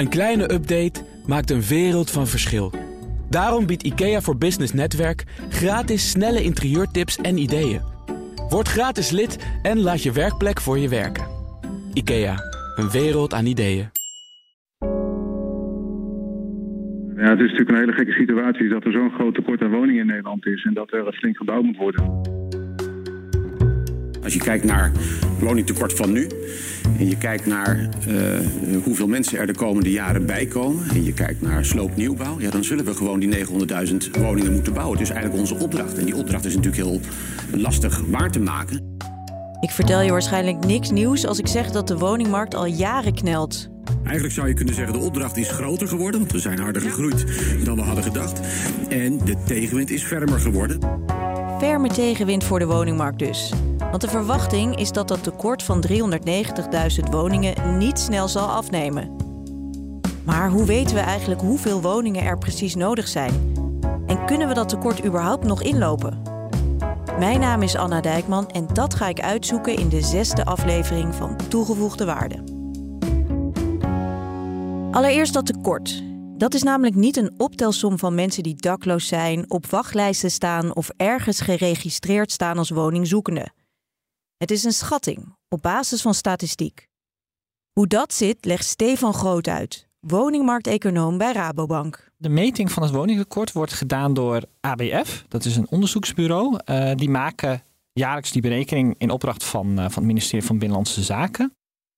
Een kleine update maakt een wereld van verschil. Daarom biedt IKEA voor Business Netwerk gratis snelle interieurtips en ideeën. Word gratis lid en laat je werkplek voor je werken. IKEA, een wereld aan ideeën. Ja, het is natuurlijk een hele gekke situatie dat er zo'n groot tekort aan woningen in Nederland is en dat er flink gebouwd moet worden. Als je kijkt naar het woningtekort van nu en je kijkt naar uh, hoeveel mensen er de komende jaren bij komen en je kijkt naar sloopnieuwbouw, ja, dan zullen we gewoon die 900.000 woningen moeten bouwen. Het is eigenlijk onze opdracht en die opdracht is natuurlijk heel lastig waar te maken. Ik vertel je waarschijnlijk niks nieuws als ik zeg dat de woningmarkt al jaren knelt. Eigenlijk zou je kunnen zeggen de opdracht is groter geworden, want we zijn harder gegroeid dan we hadden gedacht. En de tegenwind is fermer geworden. Ferme tegenwind voor de woningmarkt dus. Want de verwachting is dat dat tekort van 390.000 woningen niet snel zal afnemen. Maar hoe weten we eigenlijk hoeveel woningen er precies nodig zijn? En kunnen we dat tekort überhaupt nog inlopen? Mijn naam is Anna Dijkman en dat ga ik uitzoeken in de zesde aflevering van Toegevoegde Waarde. Allereerst dat tekort. Dat is namelijk niet een optelsom van mensen die dakloos zijn, op wachtlijsten staan of ergens geregistreerd staan als woningzoekende. Het is een schatting op basis van statistiek. Hoe dat zit, legt Stefan Groot uit, woningmarkteconoom bij Rabobank. De meting van het woningtekort wordt gedaan door ABF. Dat is een onderzoeksbureau. Uh, die maken jaarlijks die berekening in opdracht van, uh, van het ministerie van Binnenlandse Zaken.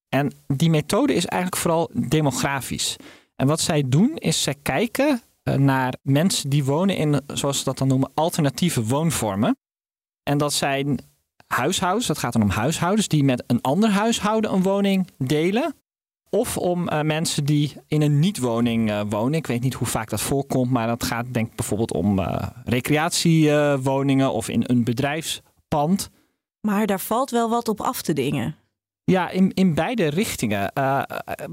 En die methode is eigenlijk vooral demografisch. En wat zij doen is zij kijken uh, naar mensen die wonen in, zoals ze dat dan noemen, alternatieve woonvormen. En dat zijn huishoudens, dat gaat dan om huishoudens die met een ander huishouden een woning delen. Of om uh, mensen die in een niet-woning uh, wonen. Ik weet niet hoe vaak dat voorkomt, maar dat gaat denk ik bijvoorbeeld om recreatiewoningen of in een bedrijfspand. Maar daar valt wel wat op af te dingen. Ja, in, in beide richtingen.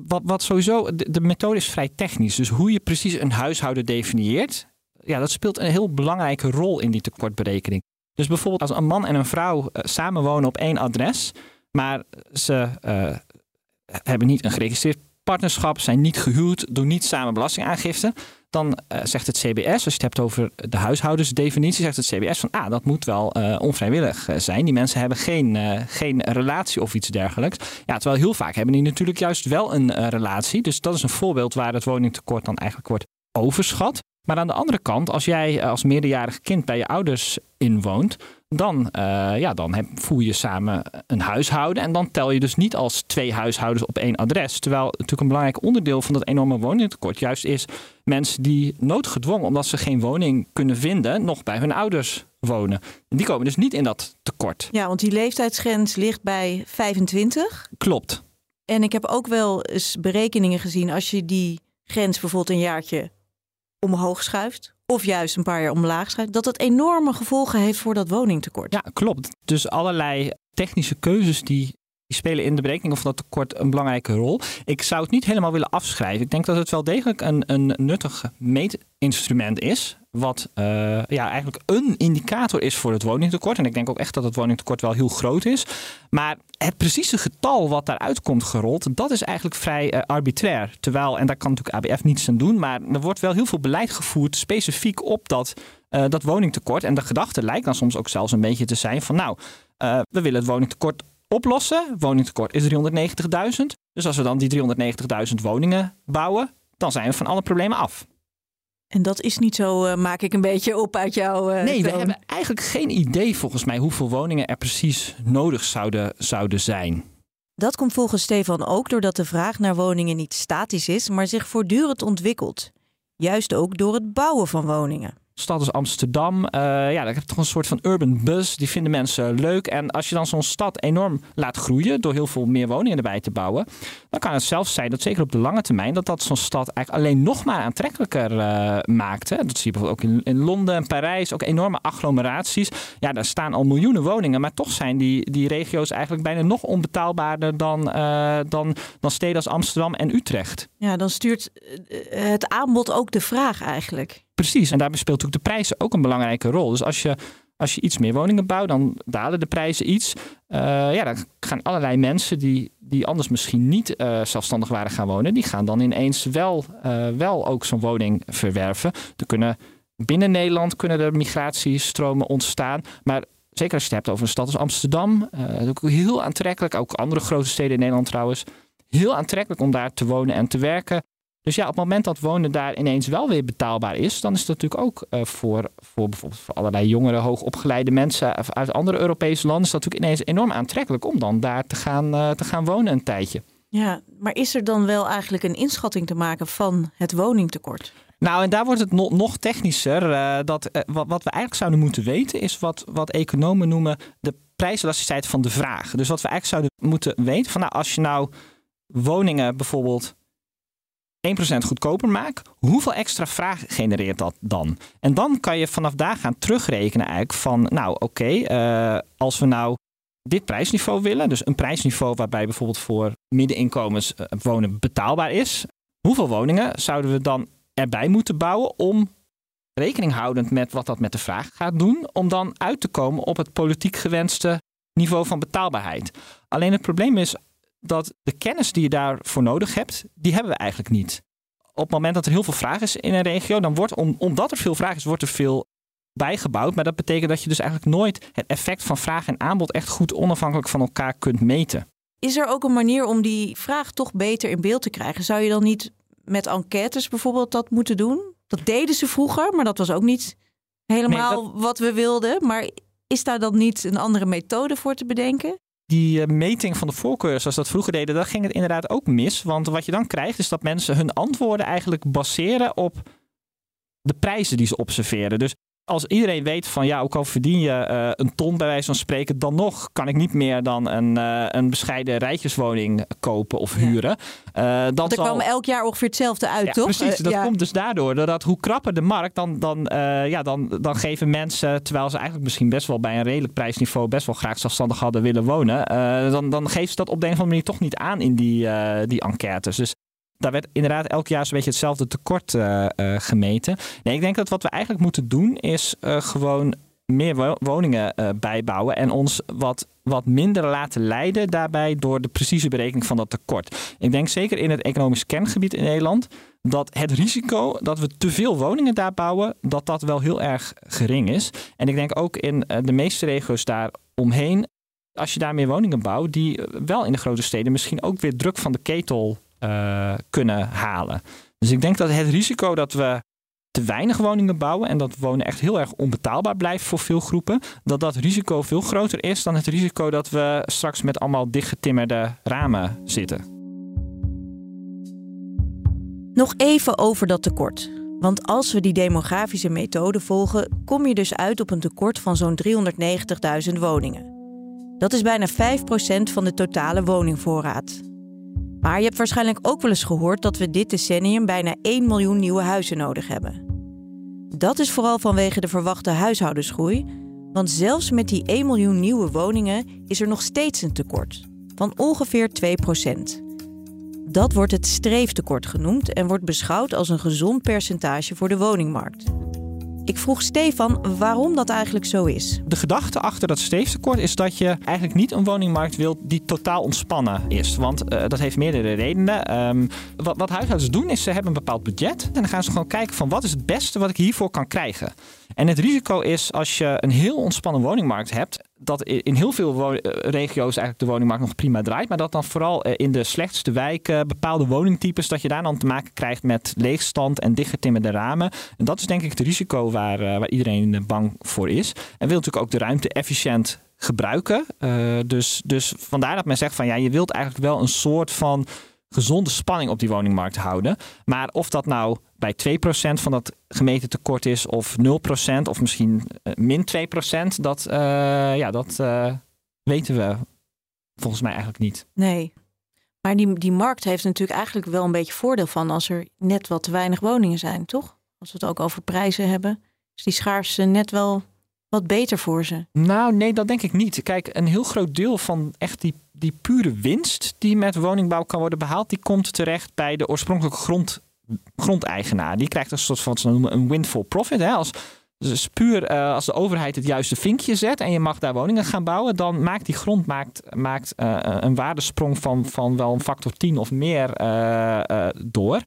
wat, wat sowieso, de, de methode is vrij technisch. Dus hoe je precies een huishouden definieert, ja, dat speelt een heel belangrijke rol in die tekortberekening. Dus bijvoorbeeld als een man en een vrouw uh, samenwonen op één adres, maar ze hebben niet een geregistreerd partnerschap, zijn niet gehuwd, doen niet samen belastingaangifte, dan uh, zegt het CBS, als je het hebt over de huishoudensdefinitie, zegt het CBS van ah, dat moet wel onvrijwillig zijn. Die mensen hebben geen, geen relatie of iets dergelijks. Ja, terwijl heel vaak hebben die natuurlijk juist wel een relatie. Dus dat is een voorbeeld waar het woningtekort dan eigenlijk wordt overschat. Maar aan de andere kant, als jij als meerderjarig kind bij je ouders inwoont, dan, uh, ja, dan heb, voel je samen een huishouden. En dan tel je dus niet als twee huishoudens op één adres. Terwijl natuurlijk een belangrijk onderdeel van dat enorme woningtekort juist is mensen die noodgedwongen, omdat ze geen woning kunnen vinden, nog bij hun ouders wonen. En die komen dus niet in dat tekort. Ja, want die leeftijdsgrens ligt bij 25. Klopt. En ik heb ook wel eens berekeningen gezien als je die grens bijvoorbeeld een jaartje omhoog schuift, of juist een paar jaar omlaag schuift, dat dat enorme gevolgen heeft voor dat woningtekort. Ja, klopt. Dus allerlei technische keuzes die, die spelen in de berekening van dat tekort een belangrijke rol. Ik zou het niet helemaal willen afschrijven. Ik denk dat het wel degelijk een, een nuttig meetinstrument is wat uh, ja, eigenlijk een indicator is voor het woningtekort. En ik denk ook echt dat het woningtekort wel heel groot is. Maar het precieze getal wat daaruit komt gerold, dat is eigenlijk vrij uh, arbitrair. Terwijl, en daar kan natuurlijk ABF niets aan doen, maar er wordt wel heel veel beleid gevoerd specifiek op dat, uh, dat woningtekort. En de gedachte lijkt dan soms ook zelfs een beetje te zijn van nou, we willen het woningtekort oplossen. Woningtekort is 390.000. Dus als we dan die 390.000 woningen bouwen, dan zijn we van alle problemen af. En dat is niet zo, uh, maak ik een beetje op uit jouw. Uh, nee, we hebben eigenlijk geen idee volgens mij hoeveel woningen er precies nodig zouden, zouden zijn. Dat komt volgens Stefan ook doordat de vraag naar woningen niet statisch is, maar zich voortdurend ontwikkelt. Juist ook door het bouwen van woningen stad als Amsterdam, uh, ja, daar heb je toch een soort van urban buzz. Die vinden mensen leuk. En als je dan zo'n stad enorm laat groeien door heel veel meer woningen erbij te bouwen, dan kan het zelfs zijn dat zeker op de lange termijn dat dat zo'n stad eigenlijk alleen nog maar aantrekkelijker uh, maakt. Dat zie je bijvoorbeeld ook in, in Londen en Parijs, ook enorme agglomeraties. Ja, daar staan al miljoenen woningen, maar toch zijn die, die regio's eigenlijk bijna nog onbetaalbaarder dan, uh, dan, dan steden als Amsterdam en Utrecht. Ja, dan stuurt het aanbod ook de vraag eigenlijk. Precies, en daarbij speelt natuurlijk de prijzen ook een belangrijke rol. Dus als je Als je iets meer woningen bouwt, dan dalen de prijzen iets. Uh, ja, dan gaan allerlei mensen die, die anders misschien niet uh, zelfstandig waren gaan wonen, die gaan dan ineens wel, uh, wel ook zo'n woning verwerven. Er kunnen binnen Nederland kunnen er migratiestromen ontstaan. Maar zeker als je het hebt over een stad als Amsterdam, ook heel aantrekkelijk. Ook andere grote steden in Nederland trouwens. Heel aantrekkelijk om daar te wonen en te werken. Dus ja, op het moment dat wonen daar ineens wel weer betaalbaar is, dan is het natuurlijk ook uh, voor, voor bijvoorbeeld voor allerlei jongere, hoogopgeleide mensen uit andere Europese landen, is dat natuurlijk ineens enorm aantrekkelijk om dan daar te gaan, uh, te gaan wonen een tijdje. Ja, maar is er dan wel eigenlijk een inschatting te maken van het woningtekort? Nou, en daar wordt het nog, nog technischer. Uh, dat, wat, wat, we eigenlijk zouden moeten weten, is wat, wat economen noemen de prijselasticiteit van de vraag. Dus wat we eigenlijk zouden moeten weten, van nou, als je nou woningen bijvoorbeeld 1% goedkoper maakt, hoeveel extra vraag genereert dat dan? En dan kan je vanaf daar gaan terugrekenen eigenlijk van, nou oké, uh, als we nou dit prijsniveau willen, dus een prijsniveau waarbij bijvoorbeeld voor middeninkomens wonen betaalbaar is, hoeveel woningen zouden we dan erbij moeten bouwen om rekening houdend met wat dat met de vraag gaat doen, om dan uit te komen op het politiek gewenste niveau van betaalbaarheid. Alleen het probleem is dat de kennis die je daarvoor nodig hebt, die hebben we eigenlijk niet. Op het moment dat er heel veel vraag is in een regio, dan wordt, om, omdat er veel vraag is, wordt er veel bijgebouwd. Maar dat betekent dat je dus eigenlijk nooit het effect van vraag en aanbod echt goed onafhankelijk van elkaar kunt meten. Is er ook een manier om die vraag toch beter in beeld te krijgen? Zou je dan niet met enquêtes bijvoorbeeld dat moeten doen? Dat deden ze vroeger, maar dat was ook niet helemaal nee, dat... wat we wilden. Maar is daar dan niet een andere methode voor te bedenken? Die uh, meting van de voorkeur, zoals dat vroeger deden, daar ging het inderdaad ook mis. Want wat je dan krijgt, is dat mensen hun antwoorden eigenlijk baseren op de prijzen die ze observeren. Dus als iedereen weet van ja, ook al verdien je uh, een ton bij wijze van spreken, dan nog kan ik niet meer dan een, uh, een bescheiden rijtjeswoning kopen of huren. Ja. Uh, dat er kwam elk jaar ongeveer hetzelfde uit, ja, toch? Precies, dat ja. komt dus daardoor. Doordat hoe krapper de markt, dan, dan, ja, dan, dan geven mensen, terwijl ze eigenlijk misschien best wel bij een redelijk prijsniveau best wel graag zelfstandig hadden willen wonen, dan, dan geven ze dat op de een of andere manier toch niet aan in die, die enquêtes. Dus daar werd inderdaad elk jaar zo'n beetje hetzelfde tekort uh, uh, gemeten. Nee, ik denk dat wat we eigenlijk moeten doen is uh, gewoon meer woningen bijbouwen en ons wat, wat minder laten leiden daarbij door de precieze berekening van dat tekort. Ik denk zeker in het economisch kerngebied in Nederland dat het risico dat we te veel woningen daar bouwen, dat dat wel heel erg gering is. En ik denk ook in de meeste regio's daar omheen, als je daar meer woningen bouwt, die wel in de grote steden misschien ook weer druk van de ketel uh, kunnen halen. Dus ik denk dat het risico dat we te weinig woningen bouwen en dat wonen echt heel erg onbetaalbaar blijft voor veel groepen, dat dat risico veel groter is dan het risico dat we straks met allemaal dichtgetimmerde ramen zitten. Nog even over dat tekort. Want als we die demografische methode volgen, kom je dus uit op een tekort van zo'n 390.000 woningen. Dat is bijna 5% van de totale woningvoorraad. Maar je hebt waarschijnlijk ook wel eens gehoord dat we dit decennium bijna 1 miljoen nieuwe huizen nodig hebben. Dat is vooral vanwege de verwachte huishoudensgroei, want zelfs met die 1 miljoen nieuwe woningen is er nog steeds een tekort van ongeveer 2% Dat wordt het streeftekort genoemd en wordt beschouwd als een gezond percentage voor de woningmarkt. Ik vroeg Stefan waarom dat eigenlijk zo is. De gedachte achter dat streeftekort is dat je eigenlijk niet een woningmarkt wilt die totaal ontspannen is. Want uh, dat heeft meerdere redenen. Um, wat, wat huishoudens doen is ze hebben een bepaald budget. En dan gaan ze gewoon kijken van wat is het beste wat ik hiervoor kan krijgen. En het risico is als je een heel ontspannen woningmarkt hebt, dat in heel veel regio's eigenlijk de woningmarkt nog prima draait. Maar dat dan vooral in de slechtste wijken, bepaalde woningtypes, dat je daar dan te maken krijgt met leegstand en dichtgetimmerde ramen. En dat is denk ik het risico waar, waar iedereen bang voor is. En wil natuurlijk ook de ruimte efficiënt gebruiken. Dus, dus vandaar dat men zegt van ja, je wilt eigenlijk wel een soort van gezonde spanning op die woningmarkt houden. Maar of dat nou bij 2% van dat gemeten tekort is, of 0%, of misschien uh, min 2%, dat, uh, ja, dat uh, weten we volgens mij eigenlijk niet. Nee. Maar die, die markt heeft natuurlijk eigenlijk wel een beetje voordeel van als er net wat te weinig woningen zijn, toch? Als we het ook over prijzen hebben, is die schaarste net wel wat beter voor ze. Nou, nee, dat denk ik niet. Kijk, een heel groot deel van echt die, die pure winst die met woningbouw kan worden behaald, die komt terecht bij de oorspronkelijke grond, grondeigenaar. Die krijgt een soort van wat ze noemen een windfall profit. Hè? Als Dus puur uh, als de overheid het juiste vinkje zet en je mag daar woningen gaan bouwen, dan maakt die grond maakt, maakt, uh, een waardesprong van, van wel een factor 10 of meer uh, door.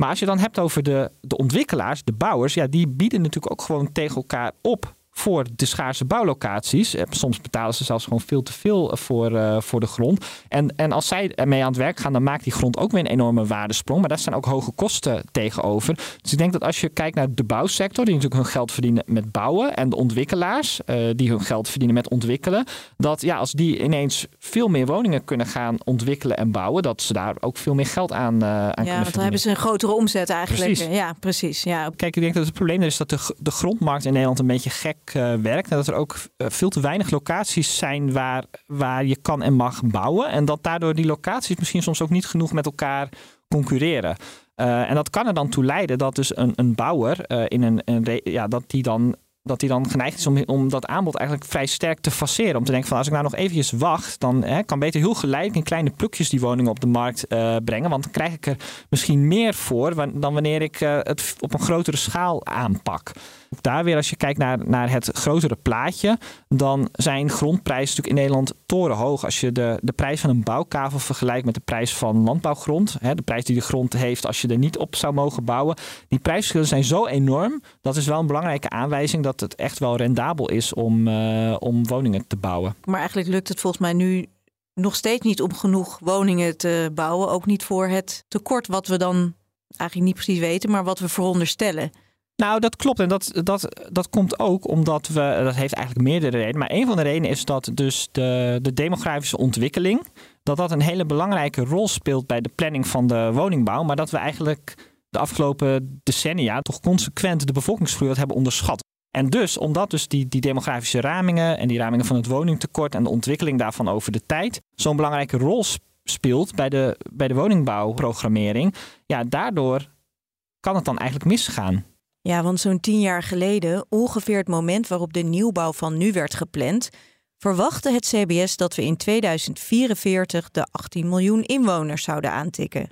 Maar als je dan hebt over de, de ontwikkelaars, de bouwers, ja, die bieden natuurlijk ook gewoon tegen elkaar op voor de schaarse bouwlocaties. Eh, soms betalen ze zelfs gewoon veel te veel voor, uh, voor de grond. En, en als zij ermee aan het werk gaan, dan maakt die grond ook weer een enorme waardesprong. Maar daar staan ook hoge kosten tegenover. Dus ik denk dat als je kijkt naar de bouwsector, die natuurlijk hun geld verdienen met bouwen, en de ontwikkelaars, uh, die hun geld verdienen met ontwikkelen, dat ja, als die ineens veel meer woningen kunnen gaan ontwikkelen en bouwen, dat ze daar ook veel meer geld aan, uh, aan ja, kunnen want dan hebben ze een grotere omzet eigenlijk. Precies. Ja, precies. Ja. Kijk, ik denk dat het probleem is dat de, de grondmarkt in Nederland een beetje gek uh, werkt. Dat er ook uh, veel te weinig locaties zijn waar, waar je kan en mag bouwen. En dat daardoor die locaties misschien soms ook niet genoeg met elkaar concurreren. Uh, en dat kan er dan toe leiden dat dus een, een bouwer in een, ja, dat die dan dat hij dan geneigd is om, om dat aanbod eigenlijk vrij sterk te faceren. Om te denken van als ik nou nog eventjes wacht, dan hè, kan beter heel geleidelijk in kleine plukjes die woningen op de markt brengen. Want dan krijg ik er misschien meer voor dan wanneer ik het op een grotere schaal aanpak. Daar weer, als je kijkt naar, naar het grotere plaatje, dan zijn grondprijzen natuurlijk in Nederland torenhoog. Als je de, de prijs van een bouwkavel vergelijkt met de prijs van landbouwgrond, hè, de prijs die de grond heeft als je er niet op zou mogen bouwen, die prijsverschillen zijn zo enorm. Dat is wel een belangrijke aanwijzing dat het echt wel rendabel is om, uh, om woningen te bouwen. Maar eigenlijk lukt het volgens mij nu nog steeds niet om genoeg woningen te bouwen. Ook niet voor het tekort wat we dan eigenlijk niet precies weten, maar wat we veronderstellen. Nou, dat klopt. En dat, dat, dat komt ook omdat we, dat heeft eigenlijk meerdere redenen. Maar een van de redenen is dat dus de, de demografische ontwikkeling, dat dat een hele belangrijke rol speelt bij de planning van de woningbouw. Maar dat we eigenlijk de afgelopen decennia toch consequent de bevolkingsgroei hebben onderschat. En dus, omdat dus die, die demografische ramingen en die ramingen van het woningtekort en de ontwikkeling daarvan over de tijd zo'n belangrijke rol speelt bij de, bij de woningbouwprogrammering, ja, daardoor kan het dan eigenlijk misgaan. Ja, want zo'n tien jaar geleden, ongeveer het moment waarop de nieuwbouw van nu werd gepland, verwachtte het CBS dat we in 2044 de 18 miljoen inwoners zouden aantikken.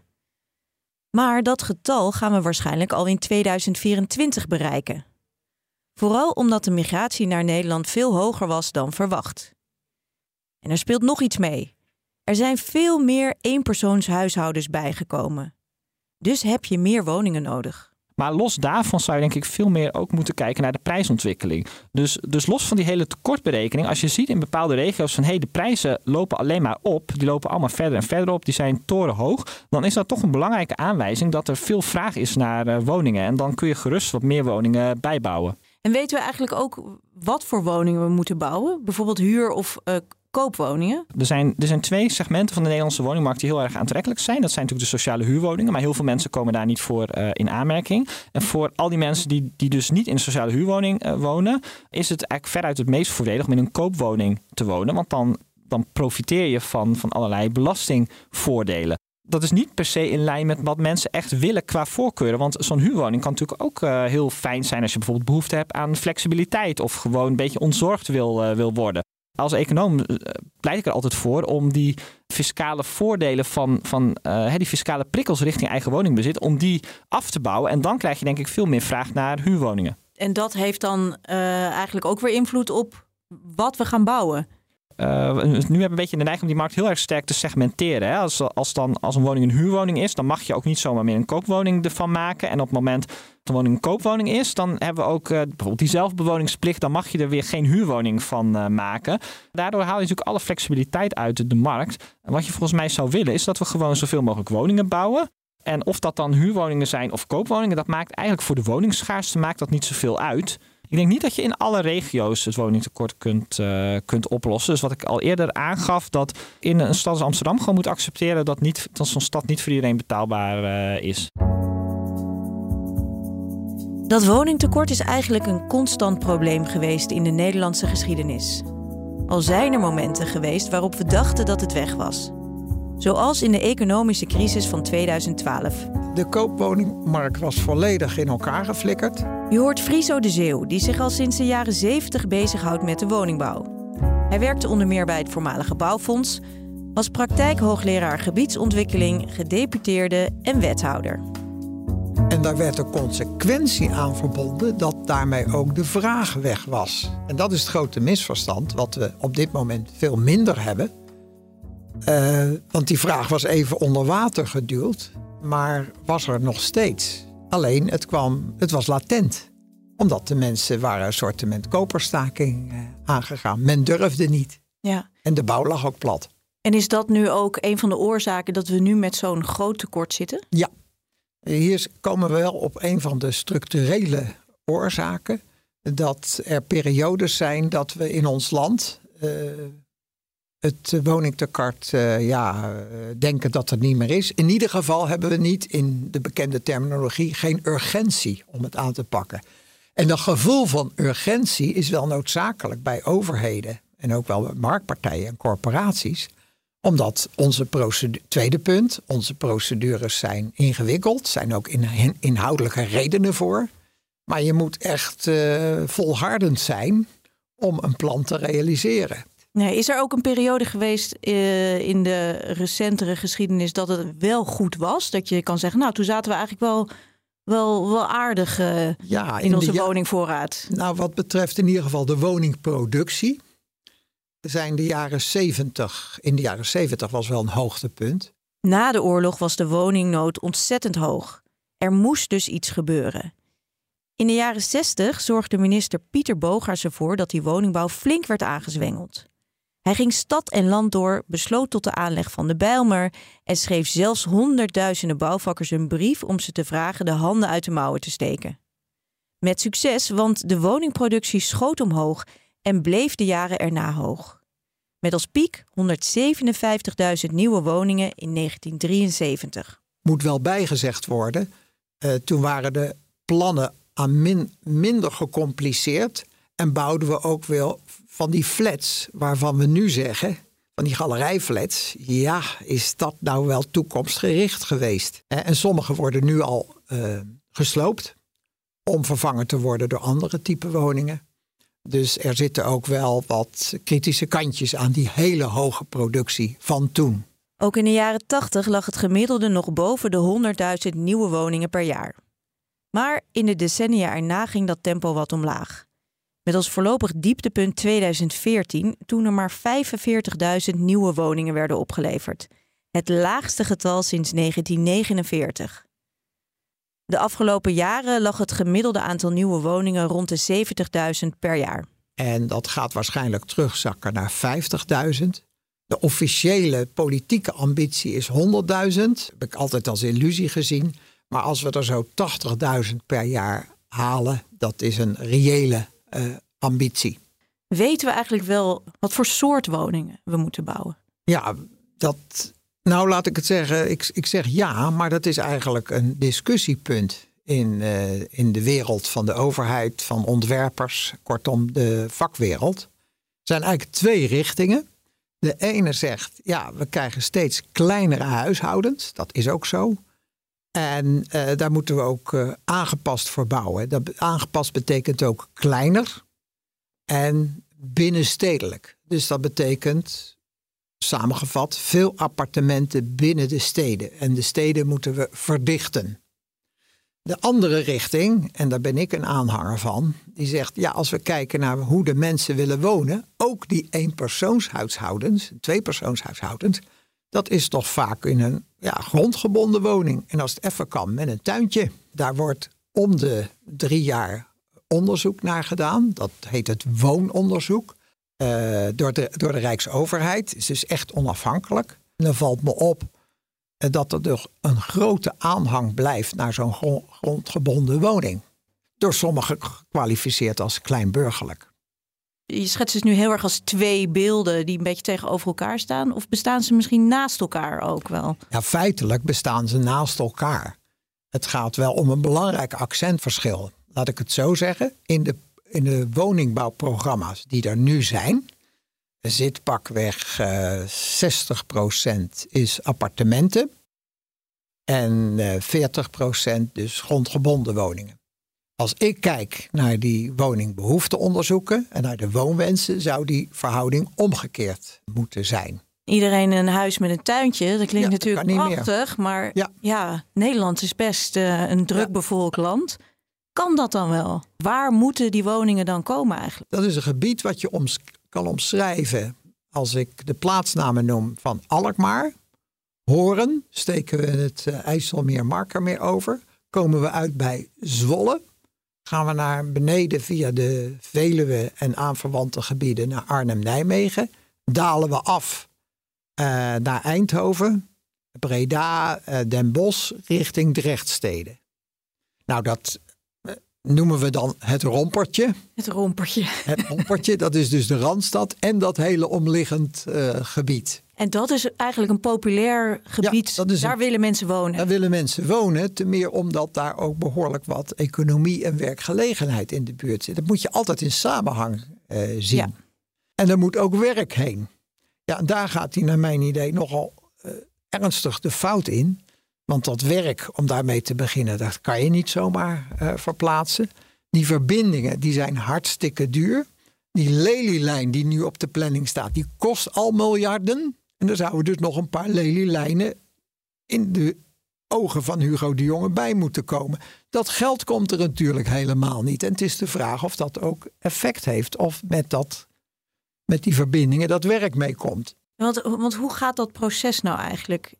Maar dat getal gaan we waarschijnlijk al in 2024 bereiken. Vooral omdat de migratie naar Nederland veel hoger was dan verwacht. En er speelt nog iets mee. Er zijn veel meer eenpersoonshuishoudens bijgekomen. Dus heb je meer woningen nodig. Maar los daarvan zou je denk ik veel meer ook moeten kijken naar de prijsontwikkeling. Dus, dus los van die hele tekortberekening, als je ziet in bepaalde regio's van hé, hey, de prijzen lopen alleen maar op, die lopen allemaal verder en verder op, die zijn torenhoog, dan is dat toch een belangrijke aanwijzing dat er veel vraag is naar uh, woningen. En dan kun je gerust wat meer woningen bijbouwen. En weten we eigenlijk ook wat voor woningen we moeten bouwen? Bijvoorbeeld huur- of uh, koopwoningen? Er zijn, er zijn twee segmenten van de Nederlandse woningmarkt die heel erg aantrekkelijk zijn. Dat zijn natuurlijk de sociale huurwoningen, maar heel veel mensen komen daar niet voor uh, in aanmerking. En voor al die mensen die, die dus niet in een sociale huurwoning uh, wonen, is het eigenlijk veruit het meest voordelig om in een koopwoning te wonen. Want dan, dan profiteer je van, van allerlei belastingvoordelen dat is niet per se in lijn met wat mensen echt willen qua voorkeuren. Want zo'n huurwoning kan natuurlijk ook uh, heel fijn zijn als je bijvoorbeeld behoefte hebt aan flexibiliteit of gewoon een beetje ontzorgd wil, wil worden. Als econoom uh, pleit ik er altijd voor om die fiscale voordelen van, van die fiscale prikkels richting eigen woningbezit, om die af te bouwen. En dan krijg je denk ik veel meer vraag naar huurwoningen. En dat heeft dan eigenlijk ook weer invloed op wat we gaan bouwen. Uh, nu hebben we een beetje de neiging om die markt heel erg sterk te segmenteren. Hè? Als, als, dan, als een woning een huurwoning is, dan mag je ook niet zomaar meer een koopwoning ervan maken. En op het moment woning een koopwoning is, dan hebben we ook uh, bijvoorbeeld die zelfbewoningsplicht. Dan mag je er weer geen huurwoning van uh, maken. Daardoor haal je natuurlijk alle flexibiliteit uit de markt. En wat je volgens mij zou willen, is dat we gewoon zoveel mogelijk woningen bouwen. En of dat dan huurwoningen zijn of koopwoningen, dat maakt eigenlijk voor de woningsschaarste maakt dat niet zoveel uit. Ik denk niet dat je in alle regio's het woningtekort kunt, uh, kunt oplossen. Dus wat ik al eerder aangaf, dat in een stad als Amsterdam gewoon moet accepteren dat, niet, dat zo'n stad niet voor iedereen betaalbaar is. Dat woningtekort is eigenlijk een constant probleem geweest in de Nederlandse geschiedenis. Al zijn er momenten geweest waarop we dachten dat het weg was. Zoals in de economische crisis van 2012. De koopwoningmarkt was volledig in elkaar geflikkerd. Je hoort Friso de Zeeuw, die zich al sinds de jaren 70 bezighoudt met de woningbouw. Hij werkte onder meer bij het voormalige bouwfonds, was praktijkhoogleraar gebiedsontwikkeling, gedeputeerde en wethouder. En daar werd een consequentie aan verbonden dat daarmee ook de vraag weg was. En dat is het grote misverstand, wat we op dit moment veel minder hebben. Uh, want die vraag was even onder water geduwd, maar was er nog steeds. Alleen het, kwam, het was latent, omdat de mensen waren een soort koperstaking uh, aangegaan. Men durfde niet. Ja. En de bouw lag ook plat. En is dat nu ook een van de oorzaken dat we nu met zo'n groot tekort zitten? Ja, hier komen we wel op een van de structurele oorzaken. Dat er periodes zijn dat we in ons land uh, het woningtekort uh, ja, denken dat het niet meer is. In ieder geval hebben we niet in de bekende terminologie geen urgentie om het aan te pakken. En dat gevoel van urgentie is wel noodzakelijk bij overheden en ook wel bij marktpartijen en corporaties omdat onze procedure, tweede punt, onze procedures zijn ingewikkeld, zijn ook in, inhoudelijke redenen voor. Maar je moet echt uh, volhardend zijn om een plan te realiseren. Nee, is er ook een periode geweest uh, in de recentere geschiedenis dat het wel goed was? Dat je kan zeggen, nou toen zaten we eigenlijk wel, wel, wel aardig uh, ja, in, in onze woningvoorraad. Nou, wat betreft in ieder geval de woningproductie zijn de jaren 70. In de jaren 70 was wel een hoogtepunt. Na de oorlog was de woningnood ontzettend hoog. Er moest dus iets gebeuren. In de jaren 60 zorgde minister Pieter Bogaars ervoor dat die woningbouw flink werd aangezwengeld. Hij ging stad en land door, besloot tot de aanleg van de Bijlmer en schreef zelfs honderdduizenden bouwvakkers een brief om ze te vragen de handen uit de mouwen te steken. Met succes, want de woningproductie schoot omhoog en bleef de jaren erna hoog. Met als piek 157.000 nieuwe woningen in 1973. Moet wel bijgezegd worden, uh, toen waren de plannen aan min, minder gecompliceerd en bouwden we ook wel van die flats waarvan we nu zeggen, van die galerijflats, ja, is dat nou wel toekomstgericht geweest? En sommige worden nu al uh, gesloopt om vervangen te worden door andere type woningen. Dus er zitten ook wel wat kritische kantjes aan die hele hoge productie van toen. Ook in de jaren 80 lag het gemiddelde nog boven de 100.000 nieuwe woningen per jaar. Maar in de decennia erna ging dat tempo wat omlaag. Met als voorlopig dieptepunt 2014, toen er maar 45.000 nieuwe woningen werden opgeleverd. Het laagste getal sinds 1949. De afgelopen jaren lag het gemiddelde aantal nieuwe woningen rond de 70.000 per jaar. En dat gaat waarschijnlijk terugzakken naar 50.000. De officiële politieke ambitie is 100.000. Heb ik altijd als illusie gezien. Maar als we er zo 80.000 per jaar halen, dat is een reële uh, ambitie. Weten we eigenlijk wel wat voor soort woningen we moeten bouwen? Ja, dat nou, laat ik het zeggen. Ik, ik zeg ja, maar dat is eigenlijk een discussiepunt in, uh, in de wereld van de overheid, van ontwerpers, kortom de vakwereld. Er zijn eigenlijk twee richtingen. De ene zegt, ja, we krijgen steeds kleinere huishoudens. Dat is ook zo. En uh, daar moeten we ook uh, aangepast voor bouwen. Dat, aangepast betekent ook kleiner en binnenstedelijk. Dus dat betekent samengevat veel appartementen binnen de steden. En de steden moeten we verdichten. De andere richting, en daar ben ik een aanhanger van, die zegt: ja, als we kijken naar hoe de mensen willen wonen, ook die eenpersoonshuishoudens, tweepersoonshuishoudens, dat is toch vaak in een ja, grondgebonden woning. En als het even kan, met een tuintje. Daar wordt om de drie jaar onderzoek naar gedaan. Dat heet het woononderzoek. Uh, door, de, door de Rijksoverheid. is dus echt onafhankelijk. En dan valt me op uh, dat er dus een grote aanhang blijft naar zo'n grondgebonden woning. Door sommigen gekwalificeerd als kleinburgerlijk. Je schetst dus nu heel erg als twee beelden die een beetje tegenover elkaar staan. Of bestaan ze misschien naast elkaar ook wel? Ja, feitelijk bestaan ze naast elkaar. Het gaat wel om een belangrijk accentverschil. Laat ik het zo zeggen. In de in de woningbouwprogramma's die er nu zijn, zit pakweg uh, eh, 60% is appartementen en uh, eh, 40% dus grondgebonden woningen. Als ik kijk naar die woningbehoefteonderzoeken en naar de woonwensen, zou die verhouding omgekeerd moeten zijn. iedereen een huis met een tuintje. Dat klinkt Ja, dat natuurlijk meer. prachtig, maar Ja. ja. Nederland is best eh, een druk Ja. bevolkt land. Kan dat dan wel? Waar moeten die woningen dan komen eigenlijk? Dat is een gebied wat je oms- kan omschrijven als ik de plaatsnamen noem van Alkmaar. Horen, steken we het eh, IJsselmeer Markermeer over. Komen we uit bij Zwolle. Gaan we naar beneden via de Veluwe en aanverwante gebieden naar Arnhem-Nijmegen. Dalen we af eh, naar Eindhoven, Breda, eh, Den Bosch richting Drechtsteden. Nou, dat noemen we dan het rompertje. Het rompertje. Het rompertje, dat is dus de Randstad en dat hele omliggend eh, gebied. En dat is eigenlijk een populair gebied. Daar een- willen mensen wonen. Daar willen mensen wonen, te meer omdat daar ook behoorlijk wat economie en werkgelegenheid in de buurt zit. Dat moet je altijd in samenhang eh, zien. Ja. En er moet ook werk heen. Ja, en daar gaat hij naar mijn idee nogal eh, ernstig de fout in. Want dat werk, om daarmee te beginnen, dat kan je niet zomaar eh, verplaatsen. Die verbindingen, die zijn hartstikke duur. Die lelielijn die nu op de planning staat, die kost al miljarden. En dan zouden dus nog een paar lelielijnen in de ogen van Hugo de Jonge bij moeten komen. Dat geld komt er natuurlijk helemaal niet. En het is de vraag of dat ook effect heeft. Of met, dat, met die verbindingen dat werk meekomt. Want, want hoe gaat dat proces nou eigenlijk?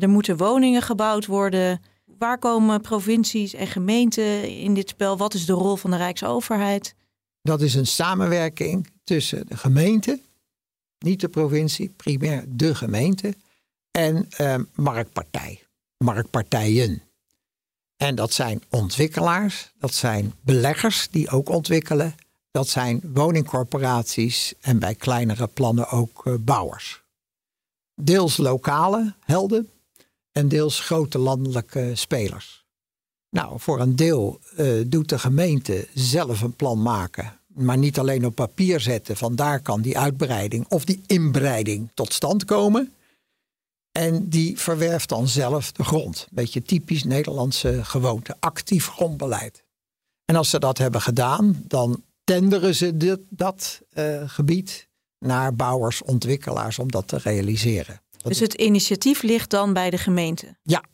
Er moeten woningen gebouwd worden. Waar komen provincies en gemeenten in dit spel? Wat is de rol van de Rijksoverheid? Dat is een samenwerking tussen de gemeente, niet de provincie, primair de gemeente, en eh, marktpartij, marktpartijen. En dat zijn ontwikkelaars, dat zijn beleggers die ook ontwikkelen, dat zijn woningcorporaties en bij kleinere plannen ook eh, bouwers. Deels lokale helden en deels grote landelijke spelers. Nou, voor een deel eh, doet de gemeente zelf een plan maken. Maar niet alleen op papier zetten. Van daar kan die uitbreiding of die inbreiding tot stand komen. En die verwerft dan zelf de grond. Beetje typisch Nederlandse gewoonte. Actief grondbeleid. En als ze dat hebben gedaan, dan tenderen ze dit, dat eh, gebied naar bouwers, ontwikkelaars om dat te realiseren. Dat Dus het initiatief ligt dan bij de gemeente. ja.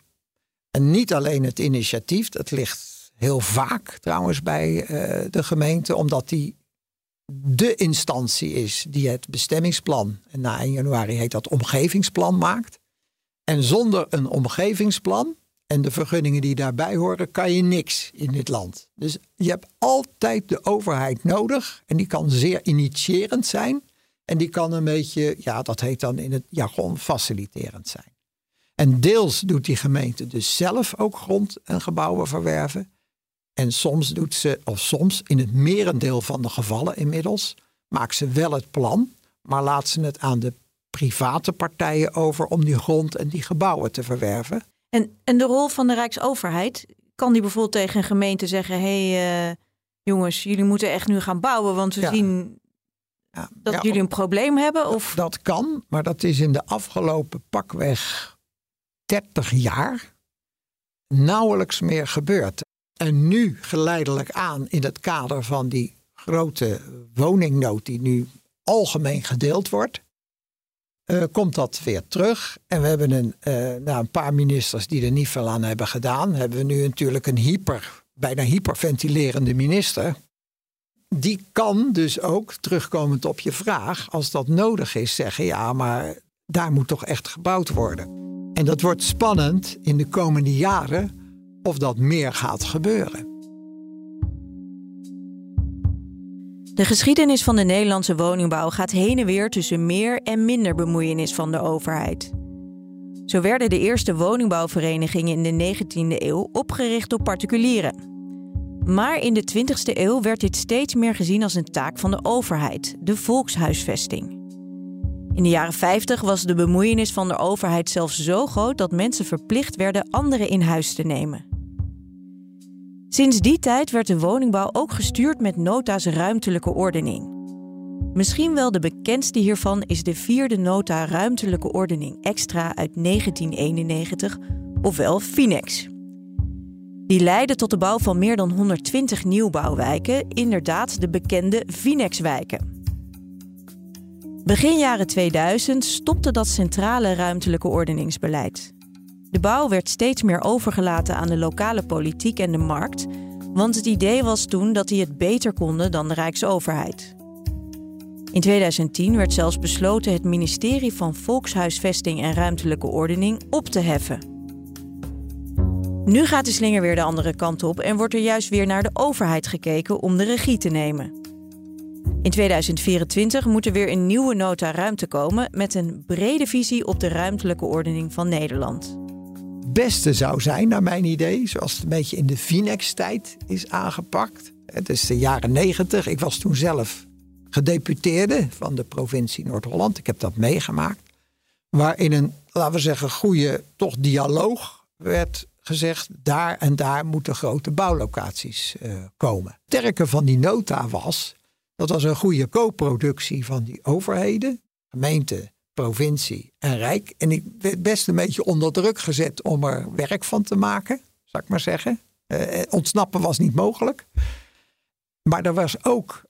En niet alleen het initiatief, dat ligt heel vaak trouwens bij eh, de gemeente, omdat die de instantie is die het bestemmingsplan, en na 1 januari heet dat omgevingsplan, maakt. En zonder een omgevingsplan en de vergunningen die daarbij horen, kan je niks in dit land. Dus je hebt altijd de overheid nodig en die kan zeer initiërend zijn. En die kan een beetje, ja, dat heet dan in het jargon faciliterend zijn. En deels doet die gemeente dus zelf ook grond en gebouwen verwerven. En soms doet ze, of soms in het merendeel van de gevallen inmiddels, maakt ze wel het plan, maar laat ze het aan de private partijen over om die grond en die gebouwen te verwerven. En, en de rol van de Rijksoverheid, kan die bijvoorbeeld tegen een gemeente zeggen: hé hey, eh, jongens, jullie moeten echt nu gaan bouwen, want we Ja. zien Ja, dat ja, jullie een probleem hebben? Of Dat kan, maar dat is in de afgelopen pakweg 30 jaar nauwelijks meer gebeurd. En nu geleidelijk aan in het kader van die grote woningnood die nu algemeen gedeeld wordt, eh, komt dat weer terug. En we hebben een, eh, nou, een paar ministers die er niet veel aan hebben gedaan. Hebben we nu natuurlijk een hyper, bijna hyperventilerende minister. Die kan dus ook, terugkomend op je vraag, als dat nodig is, zeggen: ja, maar daar moet toch echt gebouwd worden. En dat wordt spannend in de komende jaren of dat meer gaat gebeuren. De geschiedenis van de Nederlandse woningbouw gaat heen en weer tussen meer en minder bemoeienis van de overheid. Zo werden de eerste woningbouwverenigingen in de 19e eeuw opgericht door particulieren. Maar in de 20e eeuw werd dit steeds meer gezien als een taak van de overheid, de volkshuisvesting. In de jaren 50 was de bemoeienis van de overheid zelfs zo groot dat mensen verplicht werden anderen in huis te nemen. Sinds die tijd werd de woningbouw ook gestuurd met nota's ruimtelijke ordening. Misschien wel de bekendste hiervan is de vierde nota ruimtelijke ordening extra uit 1991, ofwel Finex. Die leidde tot de bouw van meer dan 120 nieuwbouwwijken, inderdaad de bekende Finex-wijken. Begin jaren 2000 stopte dat centrale ruimtelijke ordeningsbeleid. De bouw werd steeds meer overgelaten aan de lokale politiek en de markt, want het idee was toen dat die het beter konden dan de Rijksoverheid. In 2010 werd zelfs besloten het ministerie van Volkshuisvesting en Ruimtelijke Ordening op te heffen. Nu gaat de slinger weer de andere kant op en wordt er juist weer naar de overheid gekeken om de regie te nemen. In 2024 moet er weer een nieuwe nota ruimte komen met een brede visie op de ruimtelijke ordening van Nederland. Beste zou zijn, naar mijn idee, zoals het een beetje in de Vinex-tijd is aangepakt. Het is de jaren negentig. Ik was toen zelf gedeputeerde van de provincie Noord-Holland. Ik heb dat meegemaakt. Waarin een, laten we zeggen, goede toch dialoog werd gezegd... daar en daar moeten grote bouwlocaties uh, komen. Het sterke van die nota was... dat was een goede co-productie van die overheden... gemeente, provincie en rijk. En ik werd best een beetje onder druk gezet om er werk van te maken, zou ik maar zeggen. Uh, ontsnappen was niet mogelijk. Maar er was ook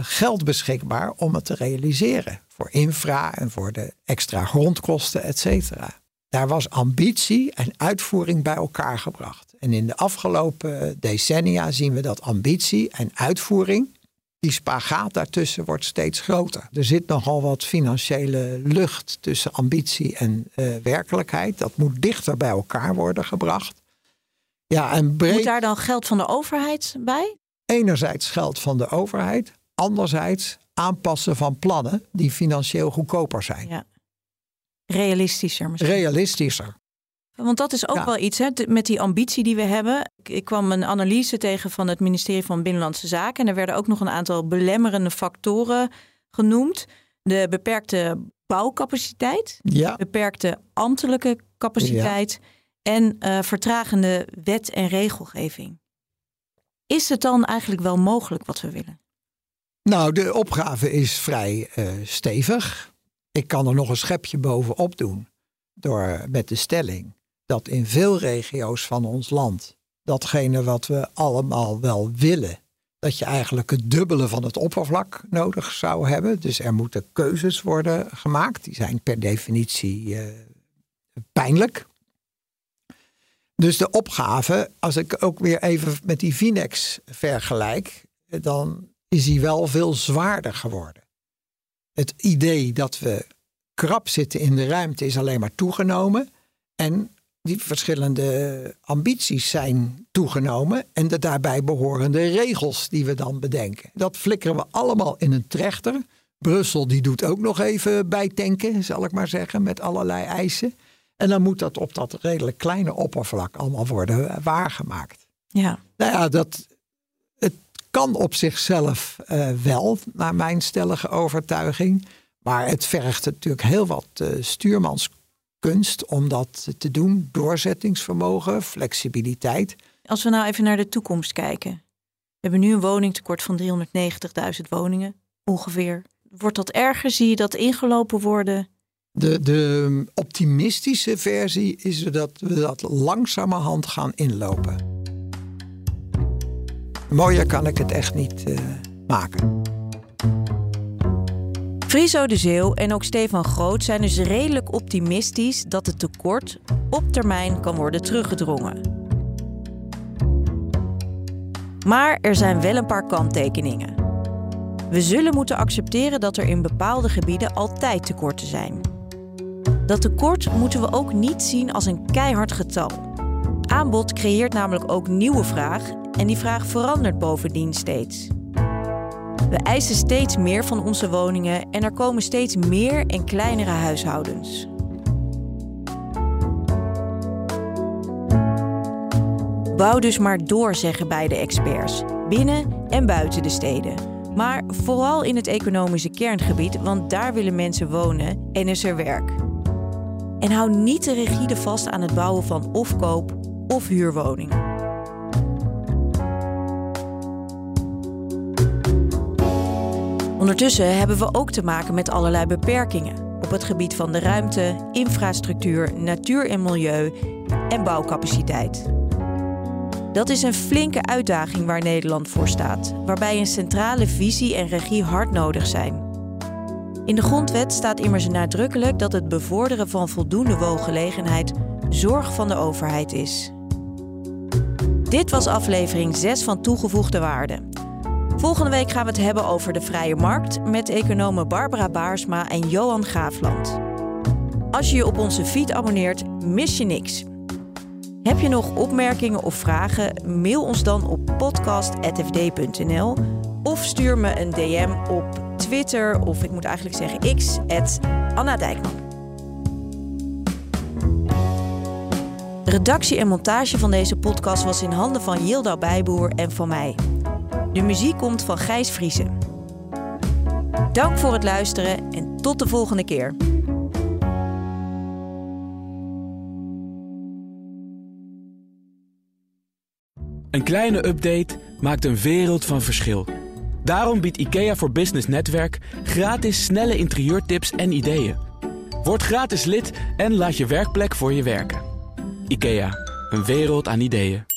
geld beschikbaar om het te realiseren. Voor infra en voor de extra grondkosten, et cetera. Daar was ambitie en uitvoering bij elkaar gebracht. En in de afgelopen decennia zien we dat ambitie en uitvoering, die spagaat daartussen wordt steeds groter. Er zit nogal wat financiële lucht tussen ambitie en uh, werkelijkheid. Dat moet dichter bij elkaar worden gebracht. Ja, en breed... Moet daar dan geld van de overheid bij? enerzijds geld van de overheid, anderzijds aanpassen van plannen die financieel goedkoper zijn. Ja. Realistischer misschien. Realistischer. Want dat is ook wel iets hè, met die ambitie die we hebben. Ik, ik, kwam een analyse tegen van het ministerie van Binnenlandse Zaken. En er werden ook nog een aantal belemmerende factoren genoemd. De beperkte bouwcapaciteit, ja. beperkte ambtelijke capaciteit en uh, vertragende wet- en regelgeving. Is het dan eigenlijk wel mogelijk wat we willen? Nou, de opgave is vrij uh, stevig. Ik kan er nog een schepje bovenop doen door met de stelling dat in veel regio's van ons land datgene wat we allemaal wel willen, dat je eigenlijk het dubbele van het oppervlak nodig zou hebben. Dus er moeten keuzes worden gemaakt. Die zijn per definitie uh, pijnlijk. Dus de opgave, als ik ook weer even met die Vinex vergelijk, dan is die wel veel zwaarder geworden. Het idee dat we krap zitten in de ruimte is alleen maar toegenomen. En die verschillende ambities zijn toegenomen. En de daarbij behorende regels die we dan bedenken. Dat flikkeren we allemaal in een trechter. Brussel die doet ook nog even bijtanken, zal ik maar zeggen, met allerlei eisen. En dan moet dat op dat redelijk kleine oppervlak allemaal worden waargemaakt. Ja. Nou ja, dat, kan op zichzelf uh, wel, naar mijn stellige overtuiging. Maar het vergt natuurlijk heel wat uh, stuurmanskunst om dat te doen. Doorzettingsvermogen, flexibiliteit. Als we nou even naar de toekomst kijken. We hebben nu een woningtekort van 390.000 woningen, ongeveer. Wordt dat erger? Zie je dat ingelopen worden? De, de optimistische versie is dat we dat langzamerhand gaan inlopen. Mooier kan ik het echt niet uh, maken. Friso de Zeeuw en ook Stefan Groot zijn dus redelijk optimistisch dat het tekort op termijn kan worden teruggedrongen. Maar er zijn wel een paar kanttekeningen. We zullen moeten accepteren dat er in bepaalde gebieden altijd tekorten zijn. Dat tekort moeten we ook niet zien als een keihard getal. Aanbod creëert namelijk ook nieuwe vraag en die vraag verandert bovendien steeds. We eisen steeds meer van onze woningen en er komen steeds meer en kleinere huishoudens. Bouw dus maar door, zeggen beide experts, binnen en buiten de steden. Maar vooral in het economische kerngebied, want daar willen mensen wonen en is er werk. En hou niet te rigide vast aan het bouwen van of koop- of huurwoningen. Ondertussen hebben we ook te maken met allerlei beperkingen op het gebied van de ruimte, infrastructuur, natuur en milieu en bouwcapaciteit. Dat is een flinke uitdaging waar Nederland voor staat, waarbij een centrale visie en regie hard nodig zijn. In de grondwet staat immers nadrukkelijk dat het bevorderen van voldoende woongelegenheid zorg van de overheid is. Dit was aflevering 6 van Toegevoegde Waarde. Volgende week gaan we het hebben over de vrije markt met economen Barbara Baarsma en Johan Graafland. Als je je op onze feed abonneert, mis je niks. Heb je nog opmerkingen of vragen? Mail ons dan op podcast.fd.nl of stuur me een DM op Twitter of ik moet eigenlijk zeggen X, Anna Dijkman. Redactie en montage van deze podcast was in handen van Yilda Bijboer en van mij. De muziek komt van Gijs Vriezen. Dank voor het luisteren en tot de volgende keer. Een kleine update maakt een wereld van verschil. Daarom biedt IKEA voor Business Netwerk gratis snelle interieurtips en ideeën. Word gratis lid en laat je werkplek voor je werken. IKEA, een wereld aan ideeën.